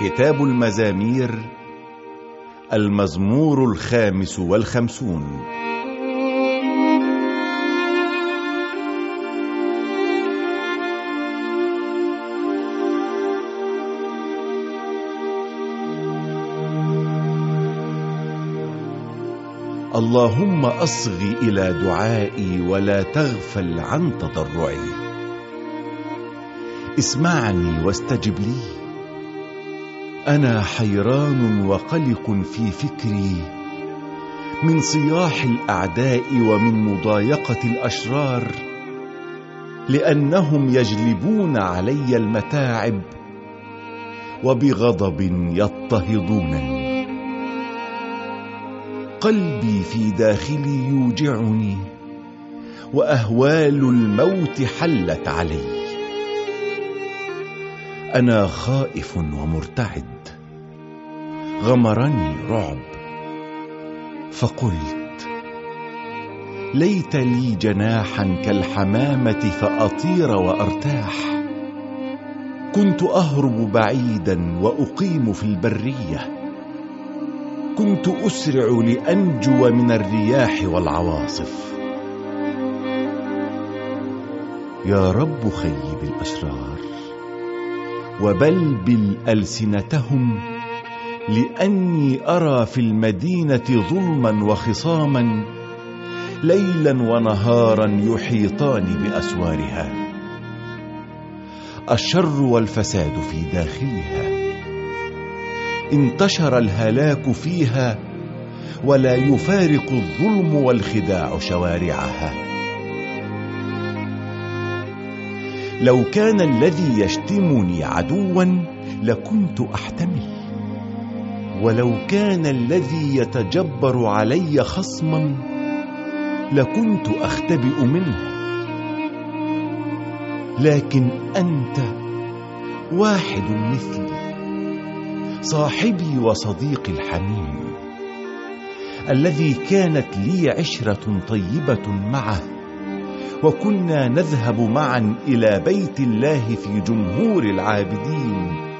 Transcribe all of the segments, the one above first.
كتاب المزامير المزمور الخامس والخمسون. اللهم أصغ إلى دعائي ولا تغفل عن تضرعي. اسمعني واستجب لي. أنا حيران وقلق في فكري. من صياح الأعداء ومن مضايقة الأشرار لأنهم يجلبون علي المتاعب وبغضب يضطهدونني قلبي في داخلي يوجعني وأهوال الموت حلت علي. أنا خائف ومرتعد. غمرني رعب. فقلت ليت لي جناحا كالحمامة فأطير وأرتاح. كنت أهرب بعيدا وأقيم في البرية. كنت أسرع لأنجو من الرياح والعواصف. يا رب خيب الاشرار وبلبل السنتهم لأني أرى في المدينة ظلما وخصاما ليلا ونهارا يحيطان بأسوارها. الشر والفساد في داخلها. انتشر الهلاك فيها ولا يفارق الظلم والخداع شوارعها. لو كان الذي يشتمني عدوا لكنت أحتمل. ولو كان الذي يتجبر علي خصما لكنت أختبئ منه. لكن أنت واحد مثلي صاحبي وصديقي الحميم الذي كانت لي عشرة طيبة معه. وكنا نذهب معا إلى بيت الله في جمهور العابدين.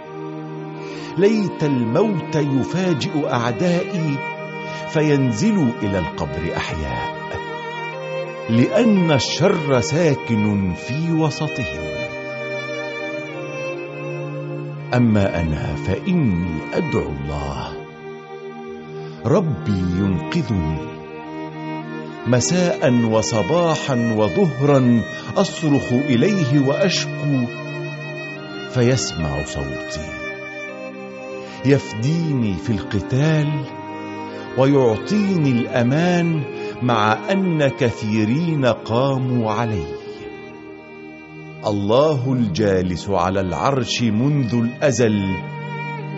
ليت الموت يفاجئ أعدائي فينزلوا إلى القبر أحياء لأن الشر ساكن في وسطهم. أما أنا فإني أدعو الله. ربي ينقذني. مساء وصباحا وظهرا أصرخ إليه وأشكو فيسمع صوتي. يفديني في القتال ويعطيني الأمان مع أن كثيرين قاموا علي. الله الجالس على العرش منذ الأزل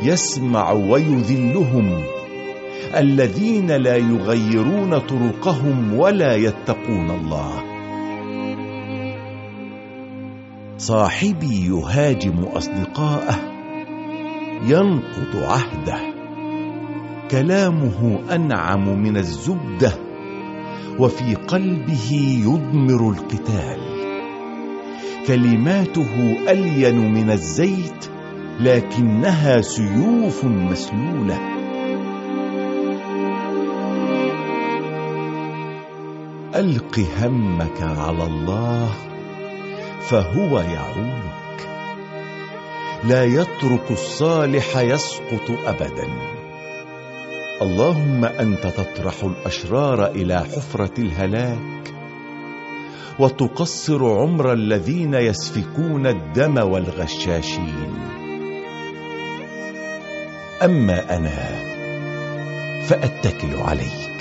يسمع ويذلهم. الذين لا يغيرون طرقهم ولا يتقون الله. صاحبي يهاجم أصدقاءه ينقض عهده. كلامه أنعم من الزبدة وفي قلبه يضمر القتال. كلماته ألين من الزيت لكنها سيوف مسلولة. ألق همك على الله فهو يعولك لا يترك الصالح يسقط ابدا. اللهم أنت تطرح الأشرار إلى حفرة الهلاك وتقصر عمر الذين يسفكون الدم والغشاشين. أما أنا فأتكل عليك.